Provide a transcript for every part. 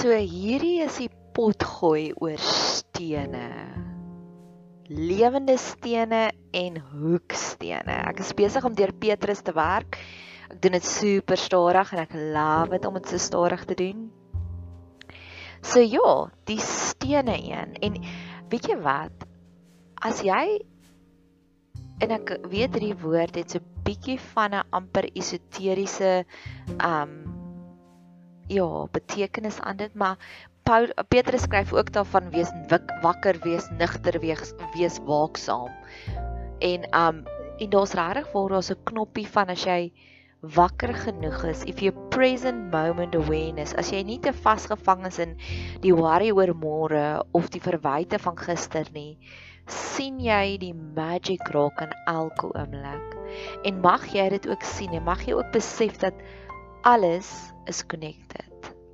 So hierdie is die pot gooi oor stene. Lewende stene en hoekstene. Ek is besig om deur Petrus te werk. Ek doen dit super stadig en ek love dit om dit so stadig te doen. So ja, die stene een en weet jy wat? As jy en ek weet hierdie woord het so bietjie van 'n amper esoteriese um ja, betekenis aan dit, maar Paul Petrus skryf ook daarvan wees wakker wees, nigter wees, wees waaksaam. En um en daar's regtig waar daar's 'n knoppie van as jy wakker genoeg is, if you present moment awareness, as jy nie te vasgevang is in die worry oor môre of die verwyte van gister nie, sien jy die magic raak in elke oomblik. En mag jy dit ook sien en mag jy ook besef dat alles is connected.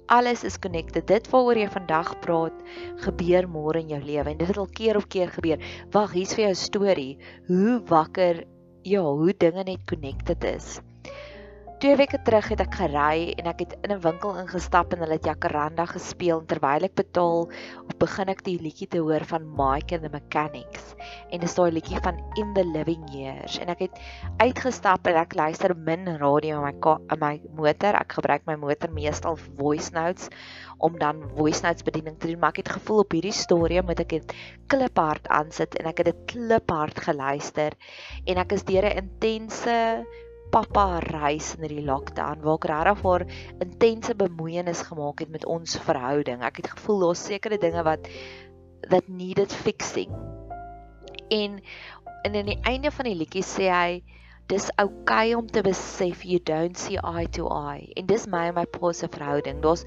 Alles is connected. Dit waaroor jy vandag praat, gebeur môre in jou lewe en dit het al keer op keer gebeur. Wag, hier's vir jou 'n storie hoe wakker ja, hoe dinge net connected is. Twee weke terug het ek gery en ek het in 'n winkel ingestap en hulle het Jacaranda gespeel terwyl ek betaal begin ek die liedjie te hoor van Mike and the Mechanics. En dis daai liedjie van In the Living Years. En ek het uitgestap en ek luister min radio in my in my motor. Ek gebruik my motor meestal voice notes om dan voice notes bediening te doen maar ek het gevoel op hierdie storie moet ek dit kliphard aansit en ek het dit kliphard geluister. En ek is deur 'n intense pappa reis in hierdie lockdown waar ek regtig vir intense bemoeienis gemaak het met ons verhouding. Ek het gevoel daar's sekere dinge wat that needed fixing. En en in die einde van die liedjie sê hy dis okay om te besef you don't see eye to eye. En dis my en my pa se verhouding. Daar's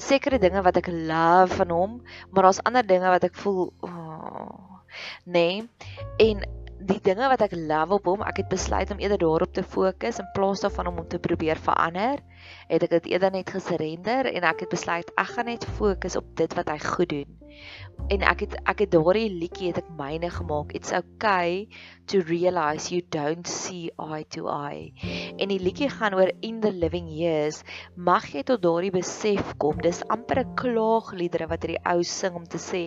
sekere dinge wat ek love van hom, maar daar's ander dinge wat ek voel oh, nee. En die dinge wat ek love op hom, ek het besluit om eerder daarop te fokus in plaas daarvan om hom te probeer verander. Het ek dit eerder net gesurrender en ek het besluit ek gaan net fokus op dit wat hy goed doen. En ek het ek het daardie liedjie het ek myne gemaak. It's okay to realize you don't see eye to eye. En die liedjie gaan oor in the living years. Mag jy tot daardie besef kom. Dis amper 'n klaagliedere wat hierdie ou sing om te sê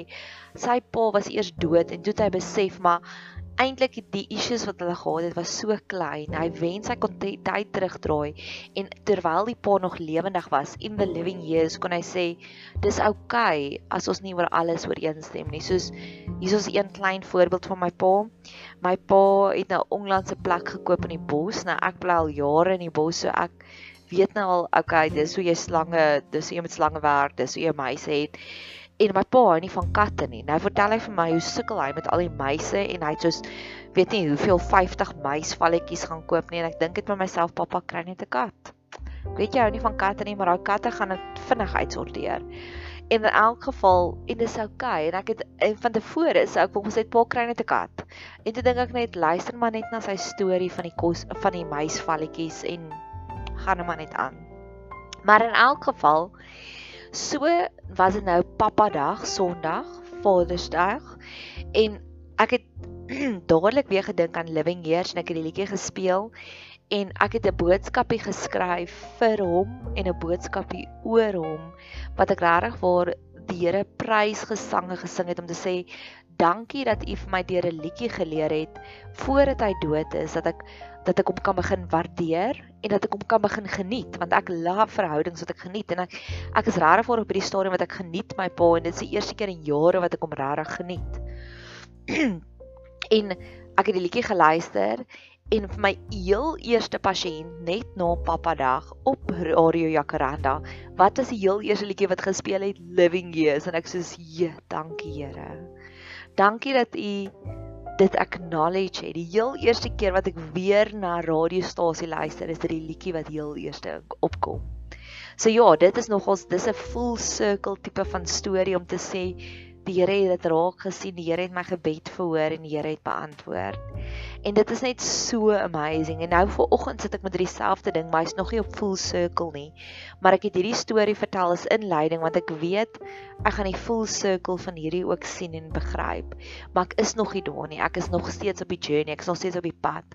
sy pa was eers dood en toe het hy besef maar eintlik die issues wat hulle gehad het was so klein. Hy wens hy kon tyd terugdraai en terwyl die pa nog lewendig was in the living years kon hy sê dis okay as ons nie oor alles ooreenstem nie. Soos hier is 'n klein voorbeeld van my pa. My pa het nou onlangs 'n plek gekoop in die bos. Nou ek bly al jare in die bos, so ek weet nou al okay, dis hoe jy slange, dis hoe jy met slange werk, dis hoe jy muise het en my pa hou nie van katte nie. Nou vertel hy vir my hoe sukkel hy met al die muise en hy het soos weet nie hoeveel 50 muisvalletjies gaan koop nie en ek dink dit met myself pappa kry net 'n kat. Weet jy hou nie van katte nie, maar daai katte gaan dit vinnig uitsorteer. En in elk geval en dis oukei en ek het en van tevore sou ek wou gesê pa kry net 'n kat. En toe dink ek net luister maar net na sy storie van die kos van die muisvalletjies en gaan hom maar net aan. Maar in elk geval So was dit nou Papa Dag, Sondag, Father's Dag en ek het dadelik weer gedink aan Living Years en ek het die liedjie gespeel en ek het 'n boodskapie geskryf vir hom en 'n boodskapie oor hom wat ek regtig vir die Here prys gesange gesing het om te sê dankie dat u vir my deur 'n liedjie geleer het voordat hy dood is dat ek dat ek hom kan begin waardeer en dat ek hom kan begin geniet want ek love verhoudings wat ek geniet en ek ek is regtig voor op hierdie stadium wat ek geniet my pa en dit is die eerste keer in jare wat ek hom regtig geniet. en ek het die liedjie geluister en vir my heel eerste pasiënt net na Papa Dag op Radio Jacaranda wat was die heel eerste liedjie wat gespeel het Living Years en ek sê ja dankie Here. Dankie dat u dit acknowledge het. Die heel eerste keer wat ek weer na radiostasie luister, is dit die liedjie wat heel eerste opkom. So ja, dit is nogals dis 'n full circle tipe van storie om te sê die Here het dit raak gesien, die Here het my gebed verhoor en die Here het beantwoord. En dit is net so amazing. En nou vooroggend sit ek met dieselfde ding, maar hy's nog nie op full circle nie. Maar ek het hierdie storie vertel as inleiding want ek weet ek gaan die full circle van hierdie ook sien en begryp. Maar ek is nog nie daar nie. Ek is nog steeds op die journey. Ek is nog steeds op die pad.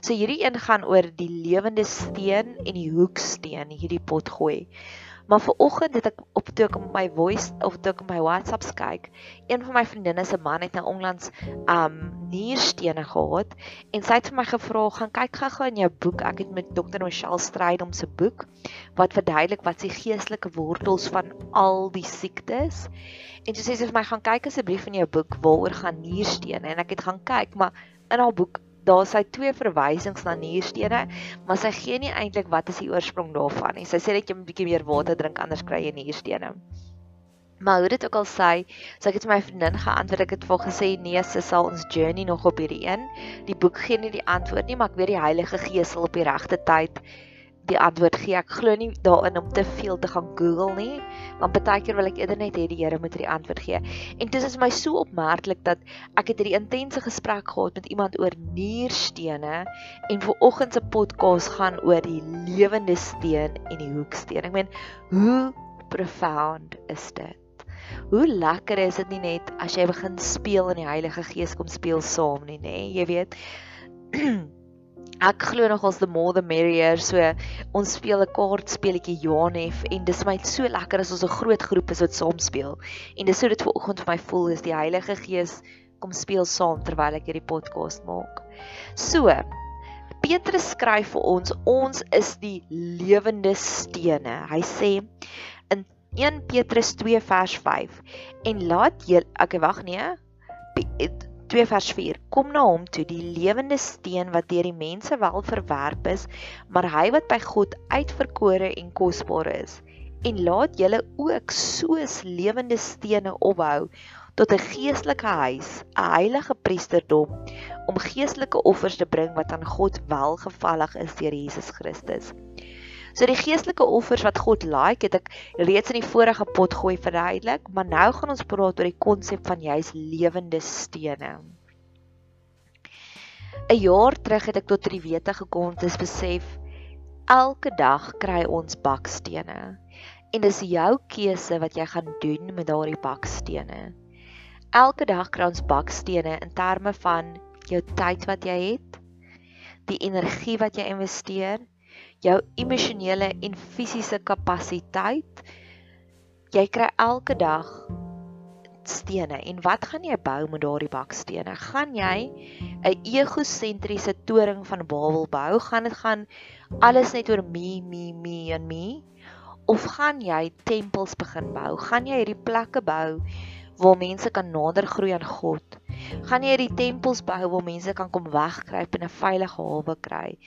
So hierdie een gaan oor die lewende steen en die hoeksteen hierdie pot gooi. Maar vir oggend het ek op toe ek op my voice of toe ek op my WhatsApps kyk, een van my vriendinne se man het nou onlangs um nierstene gehad en sy het vir my gevra, "Gaan kyk gou-gou in jou boek. Ek het met Dr. Michelle Strydom se boek wat verduidelik wat se geestelike wortels van al die siektes." En toe sê sy vir my, "Gaan kyk asseblief in jou boek waaroor gaan nierstene." En ek het gaan kyk, maar in haar boek daar sy twee verwysings na nierstene, maar sy gee nie eintlik wat is die oorsprong daarvan nie. Sy sê net jy moet 'n bietjie meer water drink anders kry jy nierstene. Maar hoe dit ook al sê, so ek het my vriendin geantwoord, ek het vir gesê nee, sy sal ons journey nog op hierdie een. Die boek gee nie die antwoord nie, maar ek weet die Heilige Gees sal op die regte tyd die antwoord gee. Ek glo nie daarin om te veel te gaan Google nie, want baie keer wil ek eerder net hê die Here moet die antwoord gee. En dit is my so opmerklik dat ek het hierdie intense gesprek gehad met iemand oor nierstene en ver oggend se podcast gaan oor die lewende steen en die hoeksteen. Ek meen, hoe profound is dit? Hoe lekker is dit nie net as jy begin speel en die Heilige Gees kom speel saam nie, nê? Jy weet ek glo nog ons the more the merrier. So ons speel 'n kaartspeletjie Janef en dis my so lekker as ons 'n groot groep is wat saam speel. En dis so dit ver oggend vir my voel is die Heilige Gees kom speel saam terwyl ek hierdie podcast maak. So Petrus skryf vir ons, ons is die lewende stene. Hy sê in 1 Petrus 2 vers 5 en laat jy ek wag nee 2 vers 4 Kom na hom toe die lewende steen wat deur die mense wel verwerp is maar hy wat by God uitverkore en kosbaar is. En laat julle ook soos lewende stene opbou tot 'n geestelike huis 'n heilige priesterdom om geestelike offers te bring wat aan God welgevallig is deur Jesus Christus So die geestelike offers wat God like, het ek reeds in die vorige pot gooi verduidelik, maar nou gaan ons praat oor die konsep van juis lewende stene. 'n Jaar terug het ek tot die wete gekom om te besef elke dag kry ons bakstene en dis jou keuse wat jy gaan doen met daardie bakstene. Elke dag kry ons bakstene in terme van jou tyd wat jy het, die energie wat jy investeer, jou emosionele en fisiese kapasiteit. Jy kry elke dag stene en wat gaan jy bou met daardie bakstene? Gaan jy 'n egosentriese toring van Babel bou? Gaan dit gaan alles net oor me, me, me en me? Of gaan jy tempels begin bou? Gaan jy hierdie plekke bou waar mense kan nader groei aan God? Gaan jy hierdie tempels bou waar mense kan kom wegkruip en 'n veilige hawe kry?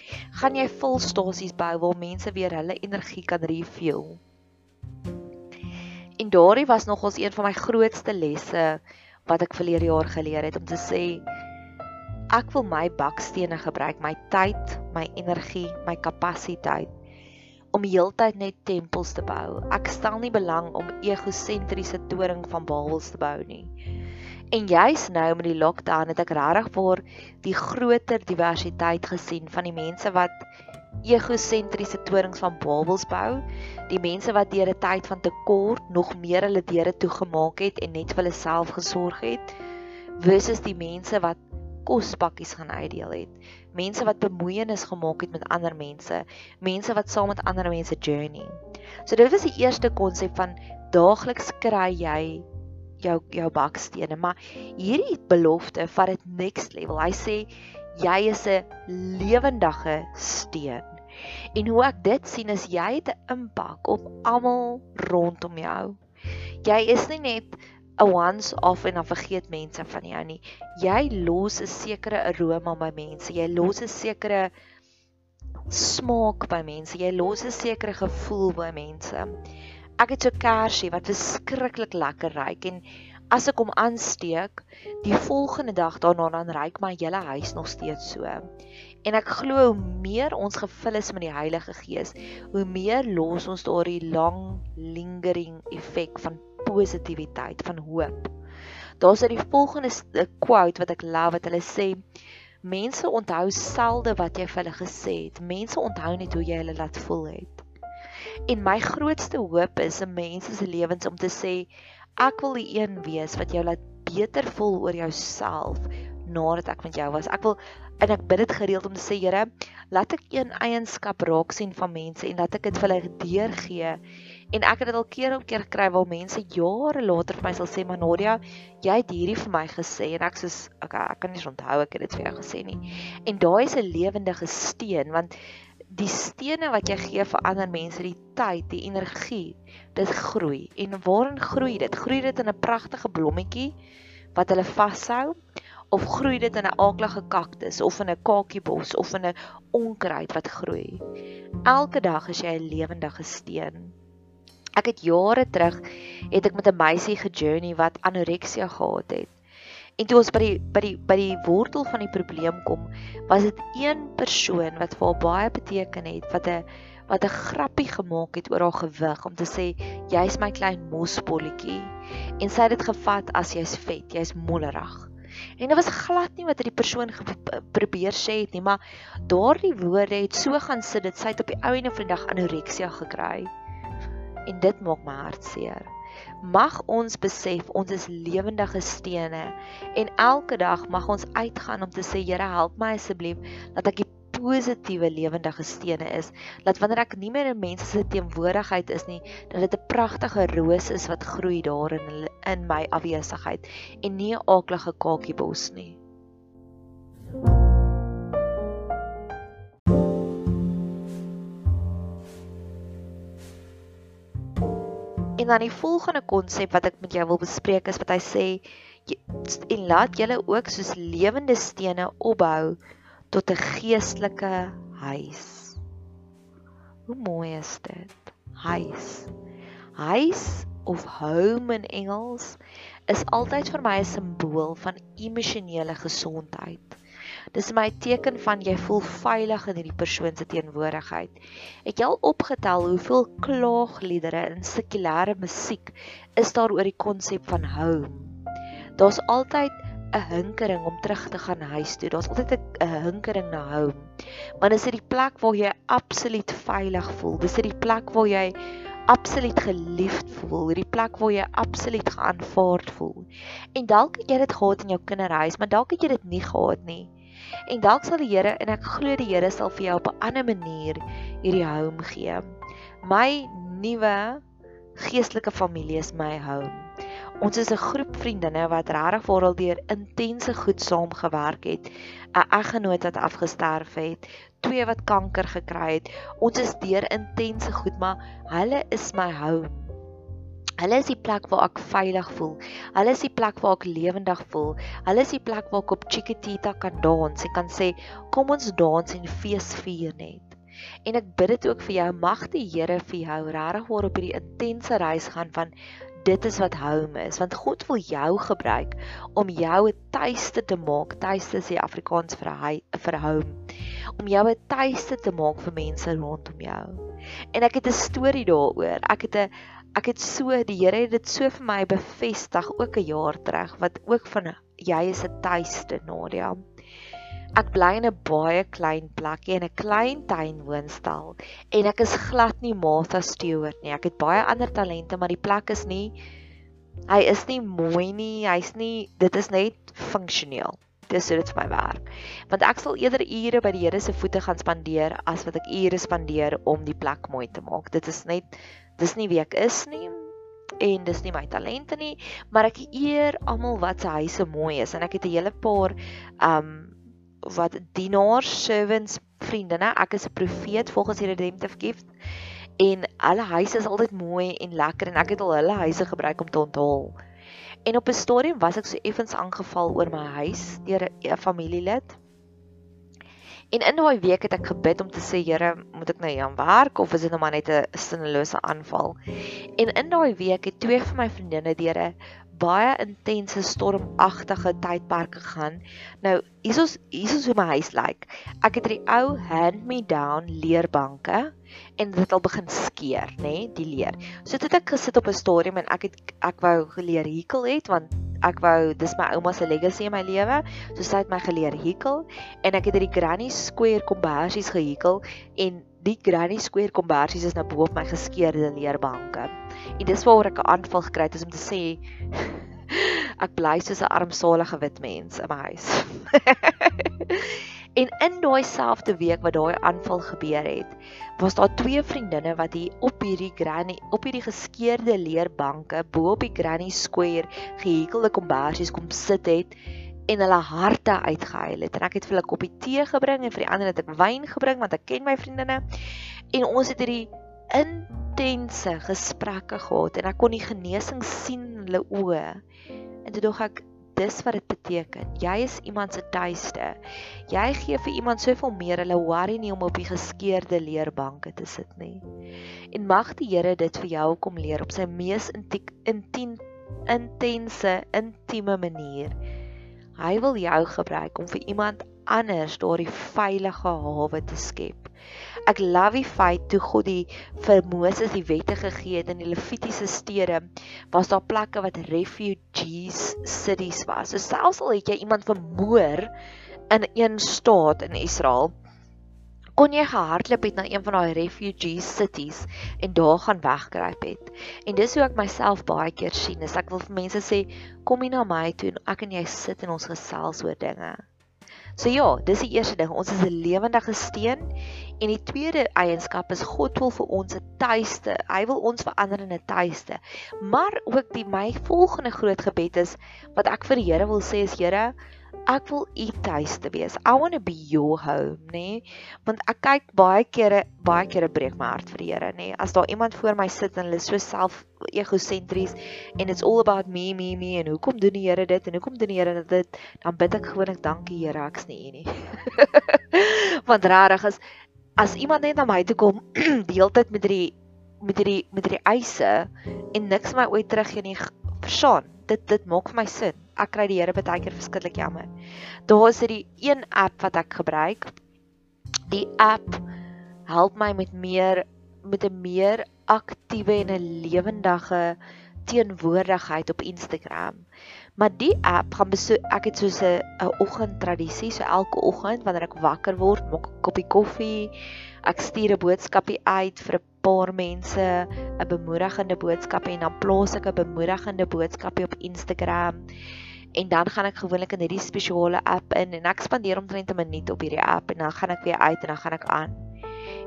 Gaan jy volstasies bou waar mense weer hulle energie kan refuel? En daardie was nogals een van my grootste lesse wat ek verlede jaar geleer het om te sê ek wil my bakstene gebruik, my tyd, my energie, my kapasiteit om heeltyd net tempels te bou. Ek stel nie belang om egosentriese toring van Babels te bou nie. En juis nou met die lockdown het ek regtig vir die groter diversiteit gesien van die mense wat egosentriese torings van Babels bou, die mense wat deur 'n tyd van tekort nog meer hulle deure toegemaak het en net vir hulle self gesorg het, versus die mense wat kospakkies gaan uitdeel het. Mense wat bemoeienis gemaak het met ander mense, mense wat saam met ander mense journey. So dit was die eerste konsep van daagliks kry jy jou jou bakstene, maar hierdie belofte vat dit next level. Hy sê jy is 'n lewendige steen. En hoe ek dit sien is jy het 'n impak op almal rondom jou. Jy is nie net 'n once off en dan vergeet mense van jou nie. Jy los 'n sekere aroma by mense. Jy los 'n sekere smaak by mense. Jy los 'n sekere gevoel by mense ek het so kersie wat verskriklik lekker ruik en as ek hom aansteek, die volgende dag daarna dan ruik my hele huis nog steeds so. En ek glo hoe meer ons gevul is met die Heilige Gees, hoe meer los ons daardie lang lingering effek van positiwiteit, van hoop. Daar's 'n die volgende quote wat ek love wat hulle sê Mense onthou selde wat jy vir hulle gesê het. Mense onthou net hoe jy hulle laat voel het. En my grootste hoop is in mense se lewens om te sê ek wil die een wees wat jou laat beter voel oor jouself nadat ek met jou was. Ek wil en ek bid dit gereeld om te sê Here, laat ek een eienskap raak sien van mense en laat ek dit vir hulle deurgee En ek het dit al keer op keer gekry waar mense jare later vir my sal sê, "Maar Nadia, jy het hierdie vir my gesê." En ek sê, "Okay, ek kan nie onthou ek het dit vir jou gesê nie." En daai is 'n lewendige steen want die stene wat jy gee vir ander mense, die tyd, die energie, dit groei. En waarin groei dit? Groei dit in 'n pragtige blommetjie wat hulle vashou of groei dit in 'n aaklige kaktus of in 'n kakiebos of in 'n onkruid wat groei? Elke dag is jy 'n lewendige steen. Ek het jare terug het ek met 'n meisie gejourney wat anoreksia gehad het. En toe ons by die by die by die wortel van die probleem kom, was dit een persoon wat vir haar baie beteken het, wat 'n wat 'n grappie gemaak het oor haar gewig om te sê jy's my klein mosbolletjie en sy het dit gevat as jy's vet, jy's mollerig. En dit was glad nie wat hierdie persoon probeer sê het nie, maar daardie woorde het so gaan sit dit sy het op die ou en op die dag anoreksia gekry en dit maak my hart seer. Mag ons besef ons is lewendige stene en elke dag mag ons uitgaan om te sê Here help my asseblief dat ek die positiewe lewendige stene is. Dat wanneer ek nie meer in mense se teenwoordigheid is nie, dat dit 'n pragtige roos is wat groei daar in in my afwesigheid en nie 'n aaklige kakiebos nie. En dan die volgende konsep wat ek met jou wil bespreek is wat hy sê en laat julle ook soos lewende stene opbou tot 'n geestelike huis. Hoe mooi is dit? Huis. Huis of home in Engels is altyd vir my 'n simbool van emosionele gesondheid. Dis my teken van jy voel veilig in hierdie persoon se teenwoordigheid. Het jy al opgetel hoeveel klaagliedere in sekulêre musiek is daar oor die konsep van home? Daar's altyd 'n hinkering om terug te gaan huis toe. Daar's altyd 'n hinkering na home. Maar dis dit die plek waar jy absoluut veilig voel. Dis dit die plek waar jy absoluut geliefd voel, hierdie plek waar jy absoluut geaanvaard voel. En dalk het jy dit gehad in jou kinderhuis, maar dalk het jy dit nie gehad nie. En dalk sal die Here en ek glo die Here sal vir jou op 'n ander manier hierdie home gee. My nuwe geestelike familie is my home. Ons is 'n groep vriendinne wat regtig vooral deur intense goed saamgewerk het. 'n Eggenoot wat afgesterf het, twee wat kanker gekry het. Ons is deur intense goed, maar hulle is my home. Hulle is die plek waar ek veilig voel. Hulle is die plek waar ek lewendig voel. Hulle is die plek waar ek op Chiquitita kan dans en kan sê, "Kom ons dans en fees vier net." En ek bid dit ook vir jou, mag die Here vir jou regtig waar op hierdie intense reis gaan van dit is wat home is, want God wil jou gebruik om jou 'n tuiste te maak. Tuiste is die Afrikaans vir 'n vir home. Om jou 'n tuiste te maak vir mense rondom jou. En ek het 'n storie daaroor. Ek het 'n ek het so die Here het dit so vir my bevestig ook 'n jaar terug wat ook van jy is 'n tuiste Nadia. Ek bly in 'n baie klein plekkie in 'n klein tuin woonstel en ek is glad nie Martha Stewart nie. Ek het baie ander talente, maar die plek is nie hy is nie mooi nie. Hy's nie dit is net funksioneel. Dis dit vir my werk. Want ek sal eerder ure by die Here se voete gaan spandeer as wat ek ure spandeer om die plek mooi te maak. Dit is net dis nie wie ek is nie en dis nie my talente nie, maar ek eer almal wat se huise mooi is en ek het 'n hele paar um wat dienaars, servants, vriendinne. Ek is 'n profeet volgens die redemptive gift en alle huise is altyd mooi en lekker en ek het al hulle huise gebruik om te onthaal. En op 'n stadium was ek so effens aangeval oor my huis deur 'n familielid En in daai week het ek gebid om te sê Here, moet ek nou hier aan werk of is dit nou maar net 'n sinnelose aanval? En in daai week het twee van my vriendinne deur 'n baie intense stormagtige tydperk gegaan. Nou, hier is hier is hoe my huis lyk. Ek het hierdie ou hand-me-down leerbanke en dit het al begin skeer, nê, nee, die leer. So dit het ek gesit op 'n stadium en ek het ek wou geleer hekel het want ek wou dis my ouma se legacy in my lewe. So sy het my geleer hekel en ek het hierdie granny square kombersies gehekel en die granny square kombersies is nou bo op my geskeurde leerbanke. En dis waaroor ek 'n aanval gekry het om te sê ek bly soos 'n armsalige wit mens in my huis. En in daai selfde week wat daai aanval gebeur het, was daar twee vriendinne wat hier op hierdie granny op hierdie geskeurde leerbanke bo op die granny square gehekelde kombersies kom sit het en hulle harte uitgehuil het. En ek het vir hulle koppie tee gebring en vir die ander het ek wyn gebring want ek ken my vriendinne. En ons het hierdie intense gesprekke gehad en ek kon die genesing sien in hulle oë. En toe dog ek dis wat dit beteken. Jy is iemand se tuiste. Jy gee vir iemand soveel meer. Hulle worry nie om op die geskeurde leerbanke te sit nie. En mag die Here dit vir jou kom leer op sy mees intiem intense intieme manier. Hy wil jou gebruik om vir iemand anders daardie veilige hawe te skep. Ek love die feit toe God die vir Moses die wette gegee het in die Levitiese stede was daar plekke wat refugees cities was. So selfs al het jy iemand vermoor in een staat in Israel, kon jy gehardloop het na een van daai refugee cities en daar gaan wegkruip het. En dis hoe ek myself baie keer sien. Is ek wil vir mense sê, kom hier na my toe en ek en jy sit en ons gesels oor dinge. So ja, dis die eerste ding. Ons is 'n lewendige steen en die tweede eienskap is God wil vir ons 'n tuiste. Hy wil ons verander in 'n tuiste. Maar ook die my volgende groot gebed is wat ek vir die Here wil sê is Here, ek wil u tuiste wees. I want to be your home, nê? Nee? Want ek kyk baie kere, baie kere breek my hart vir die Here, nê? Nee? As daar iemand voor my sit en hulle so self egosentries en it's all about me, me, me en hoekom doen die Here dit en hoekom doen die Here dit? Dan bid ek gewoonlik dankie Here, ek's nie u nie. Want rarig is as iemand net na my toe kom die hele tyd met hierdie met hierdie met hierdie eise en niks my ooit terug gee nie, verstaan? Dit dit maak vir my sin ek kry die Here baie keer verskriklik jammer. Daar is hierdie een app wat ek gebruik. Die app help my met meer met 'n meer aktiewe en 'n lewendige teenwoordigheid op Instagram. Maar die app gaan besoek ek het soos 'n 'n oggendtradisie, so elke oggend wanneer ek wakker word, maak ek 'n koppie koffie. Ek stuur 'n boodskapie uit vir 'n paar mense 'n bemoedigende boodskap en dan plaas ek 'n bemoedigende boodskapie op Instagram en dan gaan ek gewoonlik in hierdie spesiale app in en ek spandeer omtrent 'n minuut op hierdie app en dan gaan ek weer uit en dan gaan ek aan.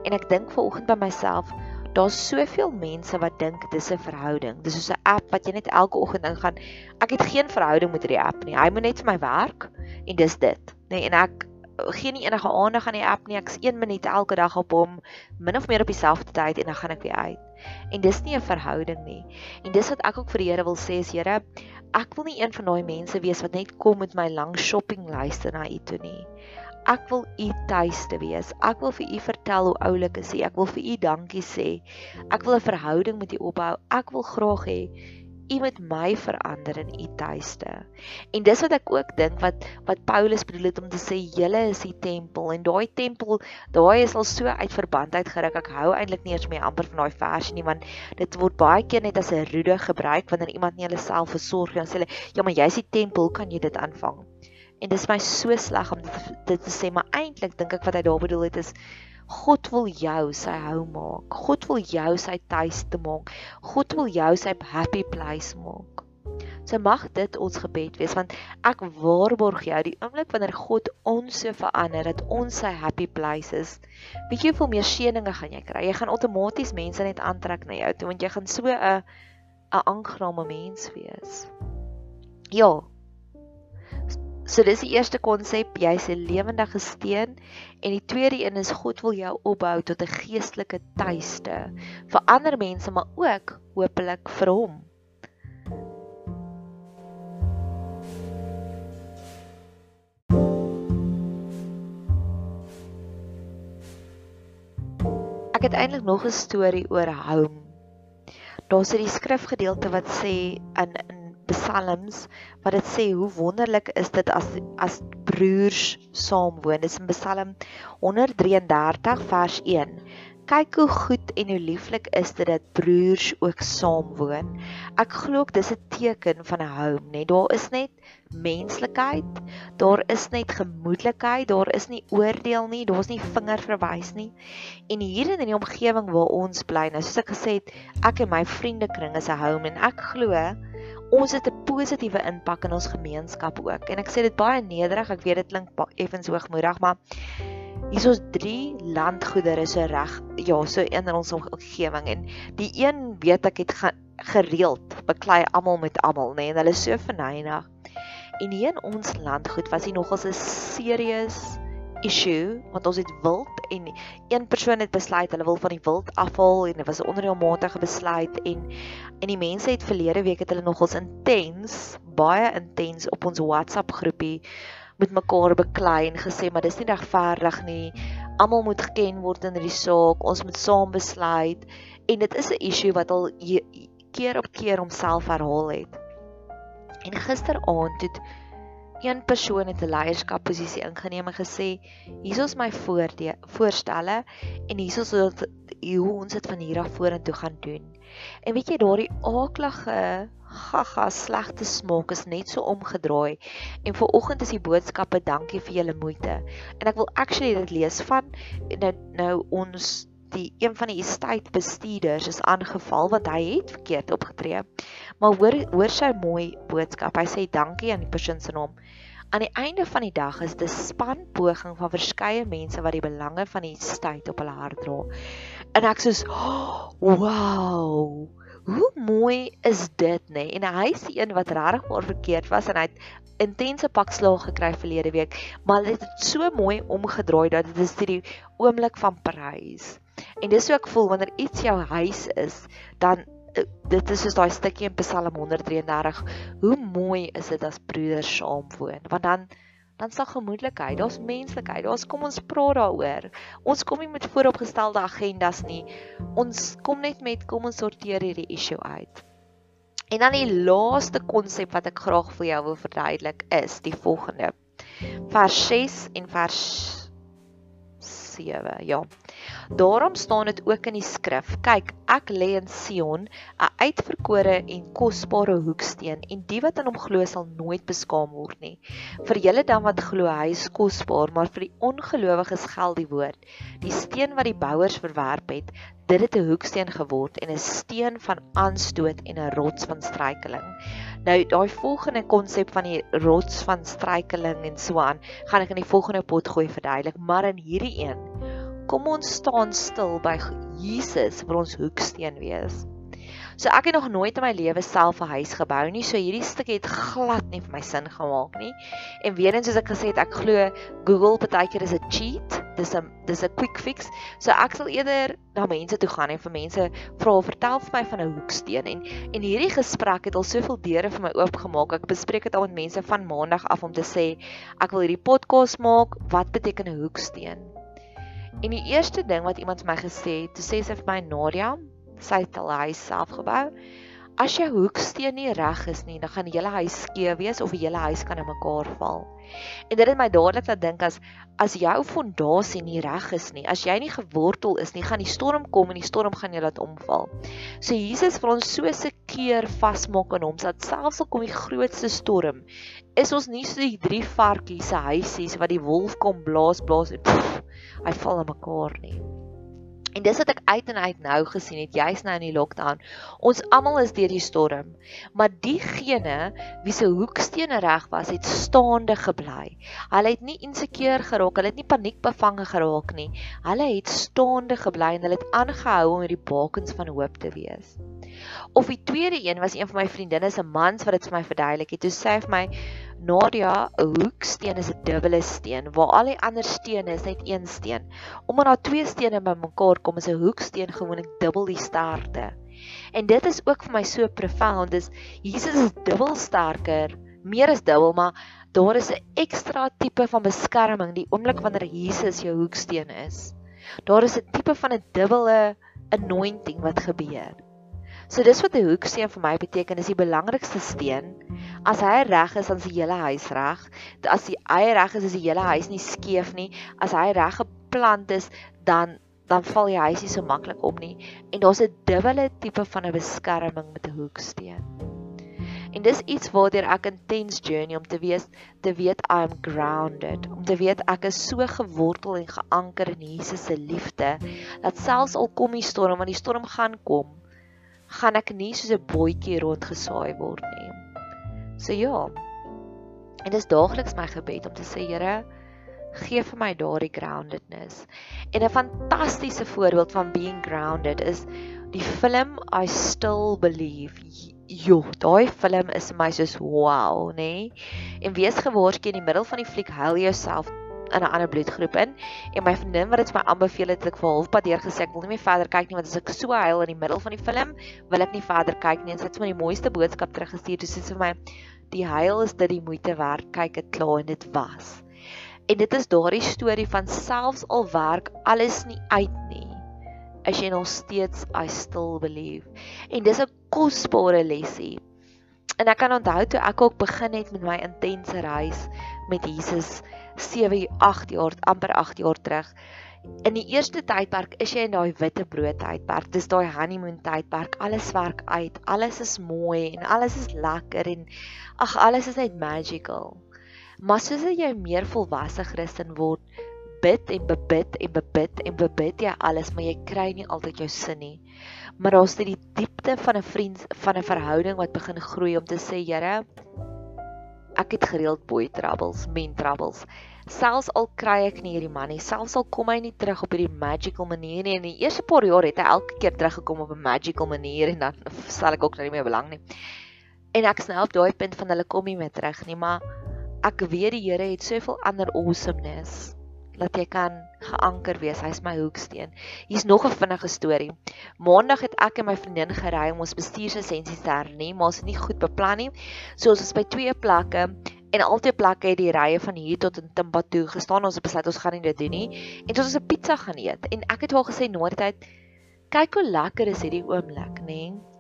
En ek dink vanoggend by myself, daar's soveel mense wat dink dis 'n verhouding. Dis soos 'n app wat jy net elke oggend ingaan. Ek het geen verhouding met hierdie app nie. Hy moet net vir my werk en dis dit. Nee, en ek gee nie enige aandag aan die app nie. Ek's 1 minuut elke dag op hom, min of meer op dieselfde tyd en dan gaan ek weer uit. En dis nie 'n verhouding nie. En dis wat ek ook vir die Here wil sê is Here, ek wil nie een van daai mense wees wat net kom met my lang shoppinglyste na u toe nie. Ek wil u tuiste wees. Ek wil vir u vertel hoe oulik is u. Ek wil vir u dankie sê. Ek wil 'n verhouding met u opbou. Ek wil graag hê U moet my verander in u tuiste. En dis wat ek ook dink wat wat Paulus bedoel het om te sê julle is die tempel en daai tempel, daai is al so uit verband uit geruk. Ek hou eintlik nie eens meer amper van daai versie nie want dit word baie keer net as 'n roede gebruik wanneer iemand nie hulle self versorg nie. Sê hulle, "Ja, maar jy's die tempel, kan jy dit aanvang?" En dis my so sleg om dit, dit te sê, maar eintlik dink ek wat hy daar bedoel het is God wil jou sy hou maak. God wil jou sy tuiste maak. God wil jou sy happy place maak. So mag dit ons gebed wees want ek waarborg jou die oomblik wanneer God ons so verander dat ons sy happy place is. Weet jy hoeveel meer seëninge gaan jy kry? Jy gaan outomaties mense net aantrek na jou toe want jy gaan so 'n 'n aangename mens wees. Ja, So dis die eerste konsep, jy's 'n lewendige steen en die tweede een is God wil jou opbou tot 'n geestelike tuiste vir ander mense maar ook hopelik vir hom. Ek het eintlik nog 'n storie oor home. Daar's 'n skrifgedeelte wat sê in psalms wat dit sê hoe wonderlik is dit as as broers saam woon. Dis in Psalm 133 vers 1. Kyk hoe goed en hoe lieflik is dit dat broers ook saam woon. Ek glo ook dis 'n teken van 'n home, net daar is net menslikheid, daar is net gemoedelikheid, daar is nie oordeel nie, daar's nie vingerverwys nie. En hier in die omgewing waar ons bly, nou soos ek gesê het, ek en my vriendekring is 'n home en ek glo ons het 'n positiewe impak in ons gemeenskap ook. En ek sê dit baie nederig, ek weet dit klink effens hoogmoedig, maar hier is drie landgoedere so reg, ja, so in ons omgewing en die een weet ek het gereeld beklei almal met almal, nê, nee, en hulle is so verneig. En hier in ons landgoed was dit nogals 'n serieus issue want ons het wild en een persoon het besluit hulle wil van die wild afval en dit was 'n onreëlmatige besluit en en die mense het verlede week het hulle nogals intens baie intens op ons WhatsApp groepie met mekaar beklei en gesê maar dis nie regverdig nie. Almal moet geken word in hierdie saak. Ons moet saam besluit. En dit is 'n issue wat al keer op keer homself herhaal het. En gisteraand het een persoon het 'n leierskapposisie ingeneem en gesê hier is my voorstelle en hier is hoe ons dit van hier af vorentoe gaan doen. En weet jy daardie aaklige gaga slegte smaak is net so omgedraai en vir oggend is die boodskappe dankie vir julle moeite. En ek wil actually dit lees van nou nou ons die een van die estate bestuurders is aangeval want hy het verkeerd opgetree. Maar hoor hoor sy mooi boodskap. Hy sê dankie aan die persoon se naam. Aan die einde van die dag is dit 'n span poging van verskeie mense wat die belange van die estate op hulle hart dra. En ek sê, oh, "Wow! Hoe mooi is dit, nê?" Nee? En hy is die een wat regtig maar verkeerd was en hy het intense pak slaag gekry verlede week, maar dit het so mooi omgedraai dat dit is die oomblik van prys. En dis hoe ek voel wanneer iets jou huis is, dan eh, dit is soos daai stukkie in Psalm 133. Hoe mooi is dit as broeders saam woon? Want dan dan sal gemoedelikheid, daar's menslikheid. Daar's kom ons praat daaroor. Ons kom nie met vooropgestelde agendas nie. Ons kom net met kom ons sorteer hierdie issue uit. En dan die laaste konsep wat ek graag vir jou wil verduidelik is die volgende. Vers 6 en vers 7. Ja. Daarom staan dit ook in die skrif: Kyk, ek lê in Sion, 'n uitverkore en kosbare hoeksteen, en die wat aan hom glo sal nooit beskaam word nie. Vir julle dan wat glo, hy is kosbaar, maar vir die ongelowiges geld die woord: Die steen wat die bouers verwerp het, dit het 'n hoeksteen geword en 'n steen van aanstoot en 'n rots van struikeling. Nou daai volgende konsep van die rots van struikeling en so aan, gaan ek in die volgende pot gooi verduidelik, maar in hierdie een, kom ons staan stil by Jesus vir ons hoeksteen wees. So ek het nog nooit in my lewe self 'n huis gebou nie, so hierdie stuk het glad nie vir my sin gemaak nie. En weer eens soos ek gesê het, ek glo Google partykeer is 'n cheat. Dis 'n dis 'n quick fix. So ek sal eerder na mense toe gaan en vir mense vra, "Vertel vir my van 'n hoeksteen." En en hierdie gesprek het al soveel deure vir my oopgemaak. Ek bespreek dit al met mense van maandag af om te sê, "Ek wil hierdie podcast maak. Wat beteken 'n hoeksteen?" En die eerste ding wat iemand vir my gesê het, toe sê sy vir my, "Nadia, sy het al hy self gebou. As jou hoeksteen nie reg is nie, dan gaan die hele huis skeef wees of die hele huis kan in mekaar val. En dit het my dadelik laat dink as as jou fondasie nie reg is nie, as jy nie gewortel is nie, gaan die storm kom en die storm gaan jou laat omval. So Jesus wil ons so seker vasmaak aan hom dat selfs al kom die grootste storm, is ons nie so die drie varkies se huisies wat die wolf kom blaas blaas en pff, hy val in mekaar nie. En dis wat ek uit en uit nou gesien het, jy's nou in die lockdown. Ons almal is deur die storm, maar diegene wie se hoekstene reg was, het staande gebly. Hulle het nie insekuur geraak, hulle het nie paniekbevange geraak nie. Hulle het staande gebly en hulle het aangehou om hierdie bakens van hoop te wees. Of die tweede een was een van my vriendinne se mans wat dit vir my verduidelik het. Toe sê hy vir my Nadia, 'n hoeksteen is 'n dubbele steen, waar al die ander stene is net een steen. Omdat daar twee stene bymekaar kom, is 'n hoeksteen gewoonlik dubbel die sterkte. En dit is ook vir my so profound. Dis Jesus is dubbel sterker, meer as dubbel, maar daar is 'n ekstra tipe van beskerming die oomblik wanneer Jesus jou hoeksteen is. Daar is 'n tipe van 'n dubbele anointing wat gebeur. So dis wat 'n hoeksteen vir my beteken, is die belangrikste steen. As hy reg is, dan is die hele huis reg. As die hy reg is, is die hele huis nie skeef nie. As hy reg geplant is, dan dan val die huis nie so maklik om nie. En daar's 'n dubbele tipe van 'n beskerming met 'n hoeksteen. En dis iets waartoe ek intens journey om te wees, te weet I am grounded, om te weet ek is so gewortel en geanker in Jesus se liefde dat selfs al kom die storm, want die storm gaan kom, gaan ek nie soos 'n bootjie rondgesaai word nie. So ja. En dis daagliks my gebed om te sê Here, gee vir my daardie groundedness. En 'n fantastiese voorbeeld van being grounded is die film I Still Believe. Jo, daai film is my soos wow, nê? Nee? En wees gewaarsku in die middel van die fliek huil jouself in 'n ander bloedgroep in en my vriendin wat dit vir my aanbeveel het, het ek vir halfpad deur gesê ek wil nie meer verder kyk nie want as ek so huil in die middel van die film, wil ek nie verder kyk nie. En sy het vir my die mooiste boodskap teruggestuur. Dis so vir my die huil is dit die moeite werd. Kyk dit klaar en dit was. En dit is daardie storie van selfs al werk alles nie uit nie. As jy nog steeds I still believe. En dis 'n kosbare lesie. En ek kan onthou toe ek ook begin het met my intense reis met Jesus 7 8 jaar amper 8 jaar terug. In die eerste tydperk is jy in daai witte brood tydperk. Dis daai honeymoon tydperk. Alles werk uit. Alles is mooi en alles is lekker en ag alles is net magical. Maar soos jy meer volwasse Christen word, bid en bebid en bebid en bebid jy alles, maar jy kry nie altyd jou sin nie. Maar daar's dit die diepte van 'n vriend van 'n verhouding wat begin groei om te sê, Here, ek het gereeld boy troubles, men troubles. Selfs al kry ek nie hierdie man nie, selfs al kom hy nie terug op hierdie magical manier nie. In die eerste paar jaar het hy elke keer teruggekom op 'n magical manier en dan stel ek ook nou nie meer belang nie. En ek snap daai punt van hulle kom nie meer terug nie, maar ek weet die Here het soveel ander awesomeness dat jy kan geanker wees. Hy's my hoeksteen. Hier's nog 'n vinnige storie. Maandag het ek en my vriendin gery om ons bestuurslisensie te hernie, maar ons het nie goed beplan nie. So ons is by twee plekke en altyd plekke het die rye van hier tot in Timbuktu gestaan. Ons het besluit ons gaan nie dit doen nie. En ons het 'n pizza gaan eet en ek het haar gesê na die tyd kyk hoe lekker is hierdie oomblik, nê? Nee?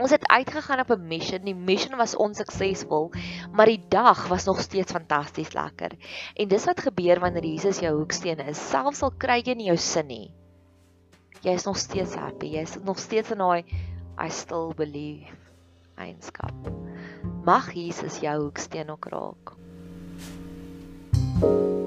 Ons het uitgegaan op 'n mission. Die mission was onsuksesvol, maar die dag was nog steeds fantasties lekker. En dis wat gebeur wanneer Jesus jou hoeksteen is. Selfs al kry jy nie jou sin nie, jy is nog steeds happy. Jy is nog steeds in daai I still believe eienskap. Mag Jesus jou hoeksteen ook raak. thank you